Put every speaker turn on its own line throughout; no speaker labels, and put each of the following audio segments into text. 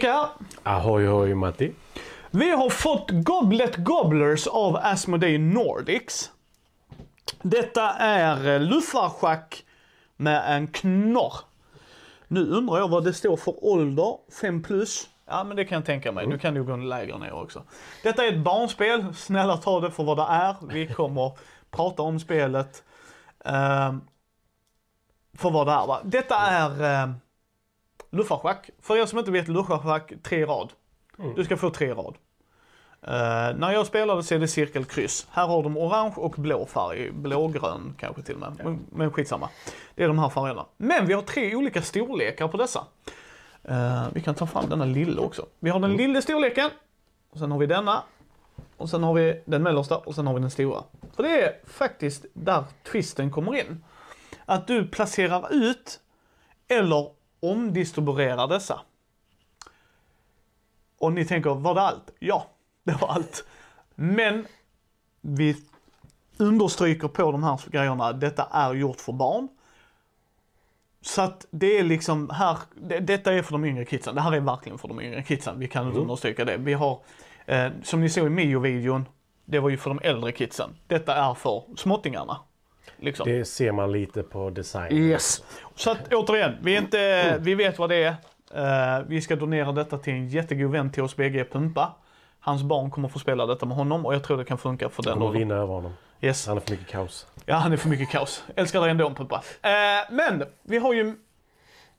Här.
Ahoy hoj Matti.
Vi har fått Goblet Gobblers av Asmodee Nordics. Detta är eh, luffarschack med en knorr. Nu undrar jag vad det står för ålder. 5 plus. Ja men det kan jag tänka mig. Nu kan du gå lägre ner också. Detta är ett barnspel. Snälla ta det för vad det är. Vi kommer prata om spelet. eh, för vad det är va. Detta är uh, luffarschack. För er som inte vet luffarschack, tre rad. Du ska få tre rad. Eh, när jag spelade så är det cirkel, kryss. Här har de orange och blå färg. Blågrön kanske till och med. Men, men skitsamma. Det är de här färgerna. Men vi har tre olika storlekar på dessa. Eh, vi kan ta fram denna lilla också. Vi har den lilla storleken. Och sen har vi denna. Och sen har vi den mellersta och sen har vi den stora. För det är faktiskt där twisten kommer in. Att du placerar ut eller omdistribuerar dessa. Och ni tänker, var det allt? Ja, det var allt. Men vi understryker på de här grejerna, detta är gjort för barn. Så att det är liksom här, det, detta är för de yngre kidsen. Det här är verkligen för de yngre kidsen. Vi kan inte understryka det. Vi har, eh, som ni såg i Mio-videon, det var ju för de äldre kidsen. Detta är för småttingarna. Liksom.
Det ser man lite på design.
Yes. Så att återigen, vi, inte, vi vet vad det är. Eh, vi ska donera detta till en jättegod vän till oss bägge, Pumpa. Hans barn kommer få spela detta med honom och jag tror det kan funka för den
Kommer
åldern.
vinna över honom.
Yes.
Han är för mycket kaos.
Ja, han är för mycket kaos. Älskar dig ändå Pumpa. Eh, men, vi har ju...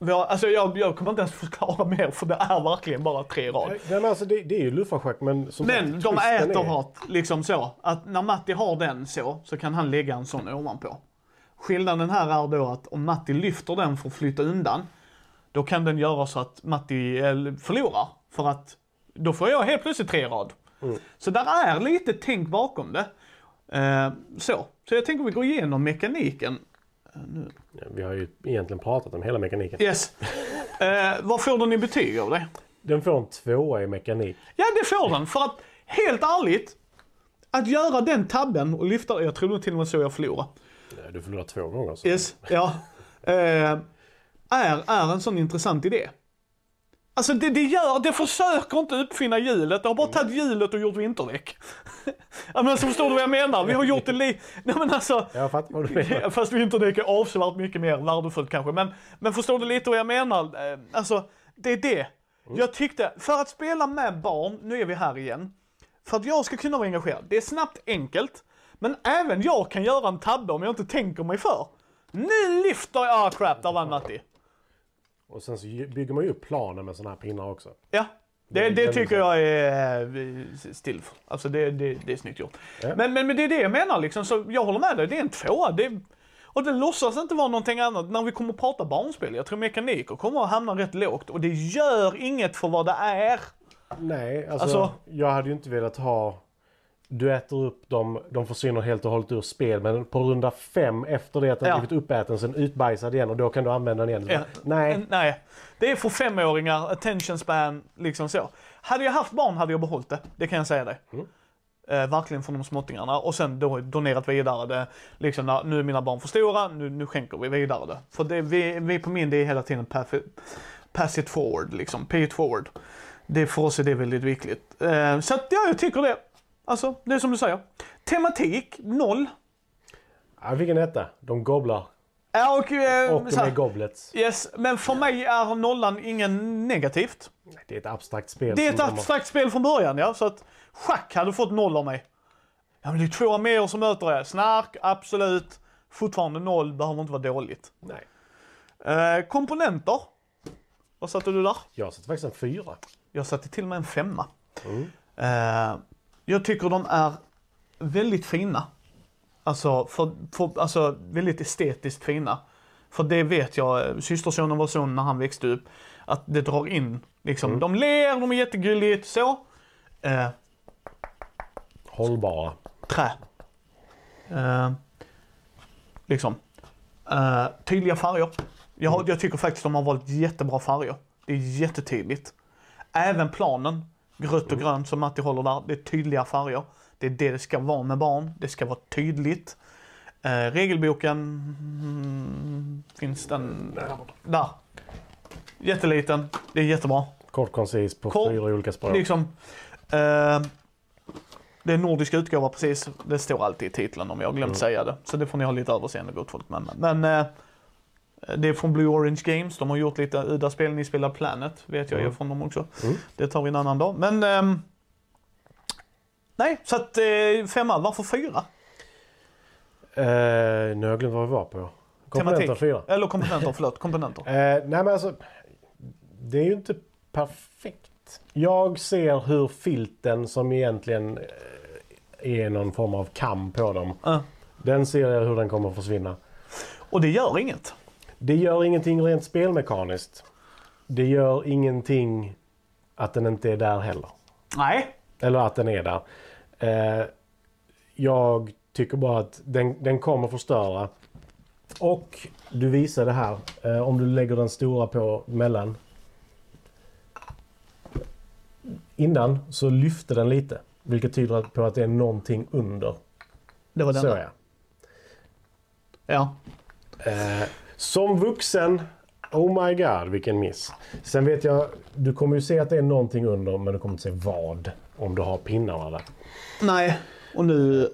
Har, alltså jag, jag kommer inte ens förklara mer för det är verkligen bara tre rad.
Nej, men alltså, det, det är ju luffarschack men som
Men
sagt,
de äter
är-
hat, liksom så. Att när Matti har den så, så kan han lägga en sån ovanpå. Skillnaden här är då att om Matti lyfter den för att flytta undan, då kan den göra så att Matti eh, förlorar. För att då får jag helt plötsligt tre rad. Så där är lite tänk bakom det. Eh, så. så jag tänker vi går igenom mekaniken.
Ja, Vi har ju egentligen pratat om hela mekaniken.
Yes. Eh, vad får den i betyg av det?
Den får en tvåa i mekanik.
Ja, det får den. För att, helt ärligt, att göra den tabben och lyfta, jag tror nog till och med så jag förlorade.
Ja, Du förlorar två gånger. Så.
Yes, ja. Eh, är, är en sån intressant idé. Alltså det, det gör, det försöker inte uppfinna hjulet, det har bara tagit hjulet och gjort vinterdäck. ja men alltså förstår du vad jag menar? Vi har gjort det li... Nej men alltså.
Jag fattar vad du menar.
Fast vinterdäck är avsevärt mycket mer värdefullt kanske. Men, men förstår du lite vad jag menar? Eh, Alltså, det är det. Jag tyckte, för att spela med barn, nu är vi här igen. För att jag ska kunna vara engagerad, det är snabbt, enkelt. Men även jag kan göra en tabbe om jag inte tänker mig för. Nu lyfter jag, ah crap, där vann Matti.
Och sen så bygger man ju upp planen med sådana här pinnar också.
Ja. Det,
Det-
tycker jag är eh, still. Alltså det, det, det är snyggt gjort.
Ja.
Men, men, men det är det jag menar liksom, så jag håller med dig. Det är en tvåa. Det, och det låtsas inte vara någonting annat när vi kommer att prata barnspel. Jag tror mekaniker kommer att hamna rätt lågt och det gör inget för vad det är.
Nej, alltså,
Alltså-
jag hade ju inte velat ha... Du äter upp dem, de försvinner helt och hållet ur spel. Men på runda fem efter det att den
Ja.
blivit uppäten, sen utbajsad igen och då kan du använda den igen.
Ja.
Nej,
Nej. Det är för femåringar, attention span, liksom så. Hade jag haft barn hade jag behållit det. Det kan jag säga dig. Eh, verkligen från de småttingarna och sen då donerat vidare det. Liksom när, nu är mina barn för stora, nu, nu skänker vi vidare det. För det, vi, vi på min det är hela tiden pass it, pass it forward, liksom. Pay it forward. Det, för oss är det väldigt viktigt. Eh, så att, ja, jag tycker det. Alltså, det är som du säger. Tematik, noll.
jag fick en etta. De gobblar.
Ja, och, eh,
Och
här,
med goblets.
Yes, men för mig är nollan ingen negativt.
Det är ett abstrakt spel.
Det är ett
de har-
abstrakt spel från början ja, så att schack hade fått noll av mig. Ja men det är två arméer som möter er. Snark, absolut. Fortfarande noll, behöver inte vara dåligt.
Nej.
Eh, komponenter. Vad satte du där?
Jag satte faktiskt en fyra.
Jag satte till och med en femma. Eh, jag tycker de är väldigt fina. Alltså, för, för, alltså väldigt estetiskt fina. För det vet jag, systersonen var sån när han växte upp. Att det drar in, liksom. De ler, de är jättegulligt, så. Eh,
Hållbara.
trä. Eh, liksom. Eh, tydliga färger. Jag, har- jag tycker faktiskt de har valt jättebra färger. Det är jättetydligt. Även planen, rött och grönt som Matti håller där, det är tydliga färger. Det är det det ska vara med barn. Det ska vara tydligt. Eh, regelboken, mm, finns den där? Jätteliten, det är jättebra.
Kort koncis på
Kort,
fyra olika språk.
Liksom, eh, det är nordisk utgåva precis. Det står alltid i titeln om jag har glömt
Mm.
säga det. Så det får ni ha lite överseende gott folk med. Men eh, det är från Blue Orange Games. De har gjort lite udda spel. Ni spelar Planet, vet jag
Mm.
från dem också.
Mm.
Det tar vi en annan dag. Men ehm, nej, så att eh, femma. Varför fyra?
Eh, nu har jag glömt vad vi var på. Komponenter fyra.
Eller komponenter, förlåt. Komponenter.
Eh, nej men alltså, det är ju inte perfekt. Jag ser hur filten som egentligen eh, är någon form av kam på dem.
Ja.
Den ser jag hur den kommer att försvinna.
Och det gör inget.
Det gör ingenting rent spelmekaniskt. Det gör ingenting att den inte är där heller.
Nej.
Eller att den är där. Eh, jag tycker bara att den, den kommer förstöra. Och du visar det här. Eh, om du lägger den stora på mellan. Innan så lyfte den lite. Vilket tyder på att det är någonting under.
Det var den.
Så
där.
ja.
Ja.
Eh, som vuxen, oh my god vilken miss. Sen vet jag, du kommer ju se att det är någonting under men du kommer inte se vad. Om du har pinnarna där.
Nej. Och nu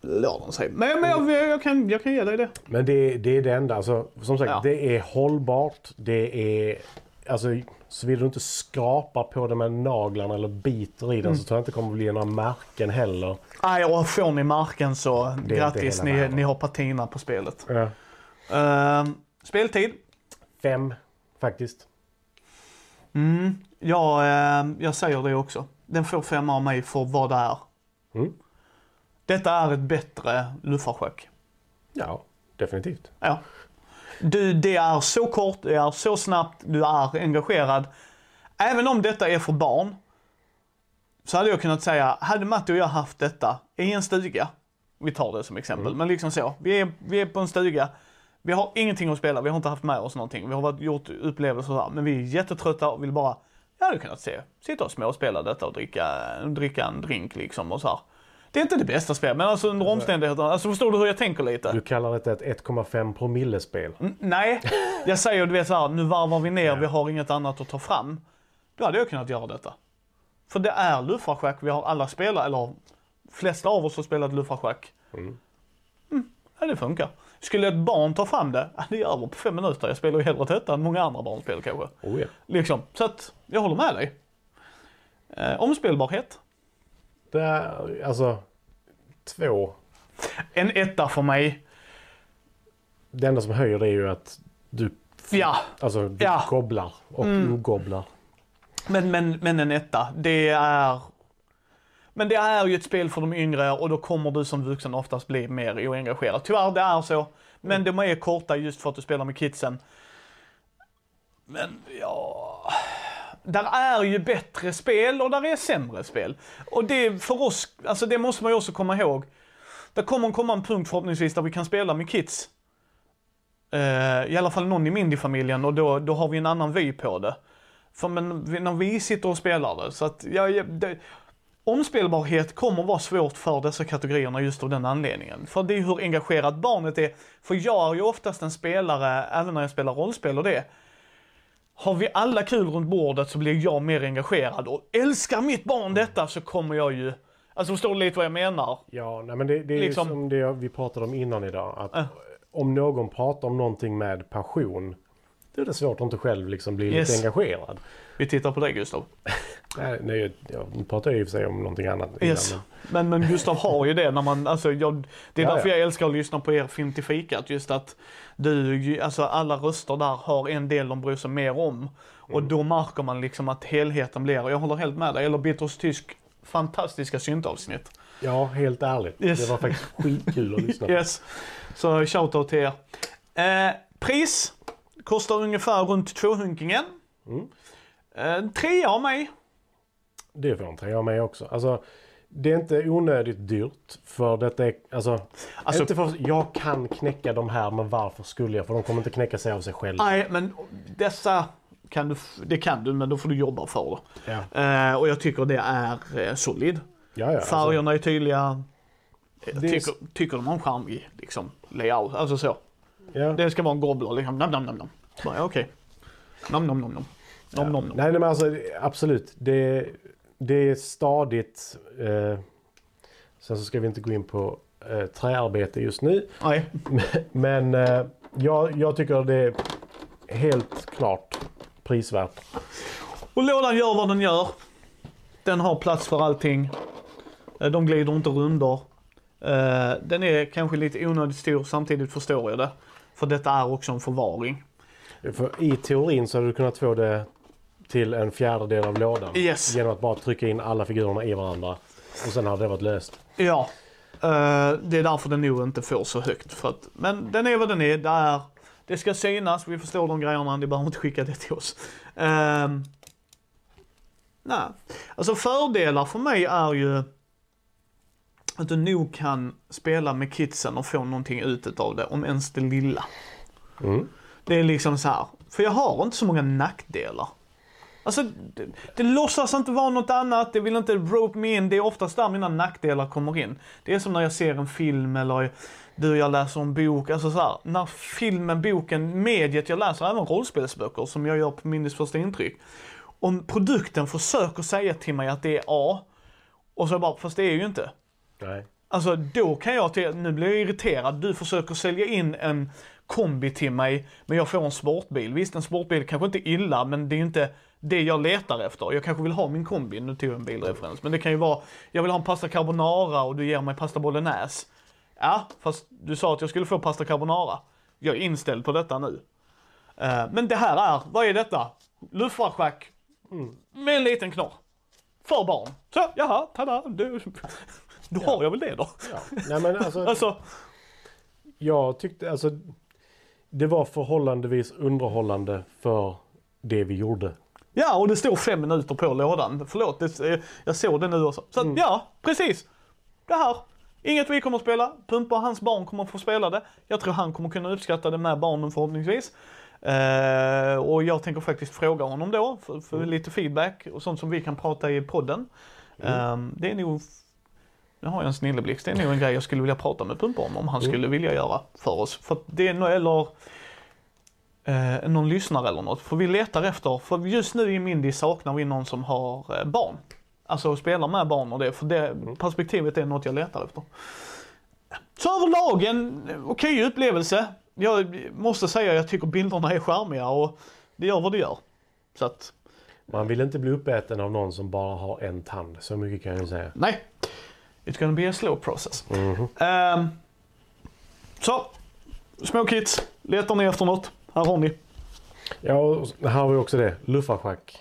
lade den sig. Men, men jag, jag, kan, jag kan ge dig det.
Men det, det är det enda. Alltså, som sagt,
Ja.
det är hållbart. Det är... Alltså, såvida du inte skrapar på det med naglarna eller biter i den
Mm.
så tror jag inte det kommer bli några märken heller.
Nej, och får ni marken så
inte
grattis, ni,
världen.
ni har patina på spelet.
Ja.
Ehm, speltid?
Fem, faktiskt.
Mm, ja, ehm, jag säger det också. Den får fem av mig för vad det är.
Mm.
Detta är ett bättre luftfartsschack.
Ja, definitivt.
Ja. Du, det är så kort, det är så snabbt, du är engagerad. Även om detta är för barn, så hade jag kunnat säga, hade Matti och jag haft detta i en stuga, vi tar det som exempel, men liksom så, vi är, vi är på en stuga, vi har ingenting att spela, vi har inte haft med oss någonting, vi har varit, gjort upplevelser och så här, men vi är jättetrötta och vill bara, jag hade kunnat se, sitta och småspela detta och dricka, dricka en drink liksom och så här. Det är inte det bästa spelet, men alltså under omständigheterna, alltså förstår du hur jag tänker lite?
Du kallar detta ett 1,5 promillespel.
Mm, Nej, jag säger du vet så här, nu varvar vi ner, vi har inget annat att ta fram. Då hade jag kunnat göra detta. För det är luftfartsschack, vi har alla spelat, eller flesta av oss har spelat luftfartsschack.
Mm.
Mm, ja, det funkar. Skulle ett barn ta fram det, det är över på fem minuter. Jag spelar ju hellre detta än många andra barnspel kanske.
Oh, ja.
Liksom, så att jag håller med dig. Eh, omspelbarhet.
Det är alltså två.
En etta för mig.
Det enda som höjer det är ju att du,
Ja,
alltså, du
Ja.
gobblar och
Mm.
ogobblar.
Men, men, men en etta, det är... Men det är ju ett spel för de yngre och då kommer du som vuxen oftast bli mer oengagerad. Tyvärr, det är så. Men de är korta just för att du spelar med kidsen. Men ja... Där är ju bättre spel och där är sämre spel. Och det för oss, alltså det måste man ju också komma ihåg. Det kommer komma en punkt förhoppningsvis där vi kan spela med kids. Eh, I alla fall någon i Mindy-familjen och då, då har vi en annan vy på det. För men, när vi sitter och spelar det, så att ja, det, omspelbarhet kommer vara svårt för dessa kategorierna just av den anledningen. För det är hur engagerat barnet är. För jag är ju oftast en spelare, även när jag spelar rollspel och det. Har vi alla kul runt bordet så blir jag mer engagerad och älskar mitt barn detta så kommer jag ju, alltså förstår du lite vad jag menar?
Ja, nej, men det, det är
Liksom-
som det vi pratade om innan idag. Att
Äh.
Om någon pratar om någonting med passion, då är det svårt att inte själv liksom bli
Yes.
lite engagerad.
Vi tittar på dig Gustav.
Nej, nej, jag, nu pratar jag i och för sig om någonting annat. innan,
Yes. Men, men Gustav har ju det när man, alltså jag, det är
Ja,
därför
ja.
jag älskar att lyssna på er Film till fikat. Just att du, ju- alltså alla röster där har en del de bryr sig mer om. Och
Mm.
då märker man liksom att helheten blir, och jag håller helt med dig, eller Bitters Tysk, fantastiska syntavsnitt.
Ja, helt ärligt.
Yes.
Det var faktiskt skitkul att lyssna på.
Yes. Så shoutout till er. Eh, pris, kostar ungefär runt tvåhunkingen.
Mm.
Eh, trea av mig.
Det får en trea av mig också. Alltså, det är inte onödigt dyrt. För detta är, alltså,
Alltså-
inte för, jag kan knäcka de här, men varför skulle jag? För de kommer inte knäcka sig av sig själva.
Nej, men dessa kan du, det kan du, men då får du jobba för det.
Ja,
Eh, och jag tycker det är eh, solid.
ja, ja alltså,
Färgerna är tydliga. Jag
Det är
tycker, tycker de har en charmig liksom, layout. Alltså så.
Ja.
Det ska vara en gobbler liksom. Nam, nam, nam, nam. Okej. Nam, nam, nam, nam. Nom, nom, nom.
Nej, nej men alltså absolut. Det, det är stadigt. Eh, sen så ska vi inte gå in på eh, träarbete just nu.
Nej.
Men eh, jag, jag tycker det är helt klart prisvärt.
Och lådan gör vad den gör. Den har plats för allting. Eh, De glider inte rundor. Eh, Den är kanske lite onödigt stor, samtidigt förstår jag det. För detta är också en förvaring.
För I teorin så hade du kunnat få det till en fjärdedel av lådan.
Yes.
Genom att bara trycka in alla figurerna i varandra. Och sen hade det varit löst.
Ja, eh, det är därför den nog inte får så högt. För att, men den är vad den är. Det, är, det ska synas, vi förstår de grejerna, ni behöver inte skicka det till oss. Um, nej, alltså fördelar för mig är ju att du nog kan spela med kidsen och få någonting ut av det, om ens det lilla.
Mm.
Det är liksom så här, för jag har inte så många nackdelar. Alltså, det, det låtsas inte vara något annat, det vill inte rope me in. Det är oftast där mina nackdelar kommer in. Det är som när jag ser en film eller du och jag läser en bok. Alltså så här, när filmen, boken, mediet, jag läser även rollspelsböcker som jag gör på Mindys första intryck. Om produkten försöker säga till mig att det är A, och så bara, fast det är ju inte.
Nej.
Alltså då kan jag till, nu blir jag irriterad. Du försöker sälja in en kombi till mig, men jag får en sportbil. Visst, en sportbil kanske inte är illa, men det är ju inte det jag letar efter. Jag kanske vill ha min kombi, nu tog jag en bilreferens, men det kan ju vara, jag vill ha en pasta carbonara och du ger mig pasta bolognese. Ja, fast du sa att jag skulle få pasta carbonara. Jag är inställd på detta nu. Eh, men det här är, vad är detta? Luftfartschack med en liten knorr. För barn. Så, jaha, tada, du, då har jag väl det då.
Ja. Nej men alltså,
Alltså,
jag tyckte alltså. Det var förhållandevis underhållande för det vi gjorde.
ja och det står fem minuter på lådan. Förlåt, det, jag såg det nu också. Så att, ja, precis. Det här. Inget vi kommer att spela. Pumpa och hans barn kommer att få spela det. Jag tror han kommer kunna uppskatta det med barnen förhoppningsvis. Eh, och jag tänker faktiskt fråga honom då för, för lite feedback och sånt som vi kan prata i podden. Eh, det är nog, nu har jag en snilleblixt, det är nog en grej jag skulle vilja prata med Pumpa om, om han skulle vilja göra för oss. För det är nog, eller eh, någon lyssnare eller något. För vi letar efter, för just nu i Mindy saknar vi någon som har eh, barn. Alltså spelar med barn och det, för det perspektivet är något jag letar efter. Så överlag en okej upplevelse. Jag måste säga jag tycker bilderna är charmiga och det gör vad det gör. Så att,
Man vill inte bli uppäten av någon som bara har en tand. Så mycket kan jag säga.
nej. It's gonna be a slow process.
Mhm.
Ehm, så, små kids, letar ni efter något? Här har ni.
Ja, här har vi också det. Luffarschack.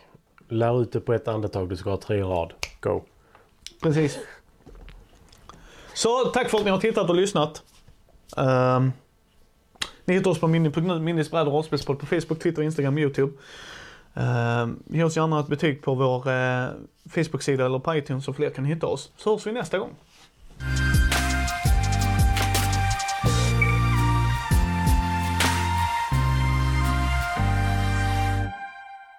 Lär ut det på ett andetag. Du ska ha tre rad. Go.
Precis. Så tack för att ni har tittat och lyssnat. Um, ni hittar oss på bräd och rollspelspodd på Facebook, Twitter, Instagram, YouTube. Ehm, ge oss gärna ett betyg på vår uh, Facebook-sida eller på iTunes så fler kan hitta oss. Så hörs vi nästa gång.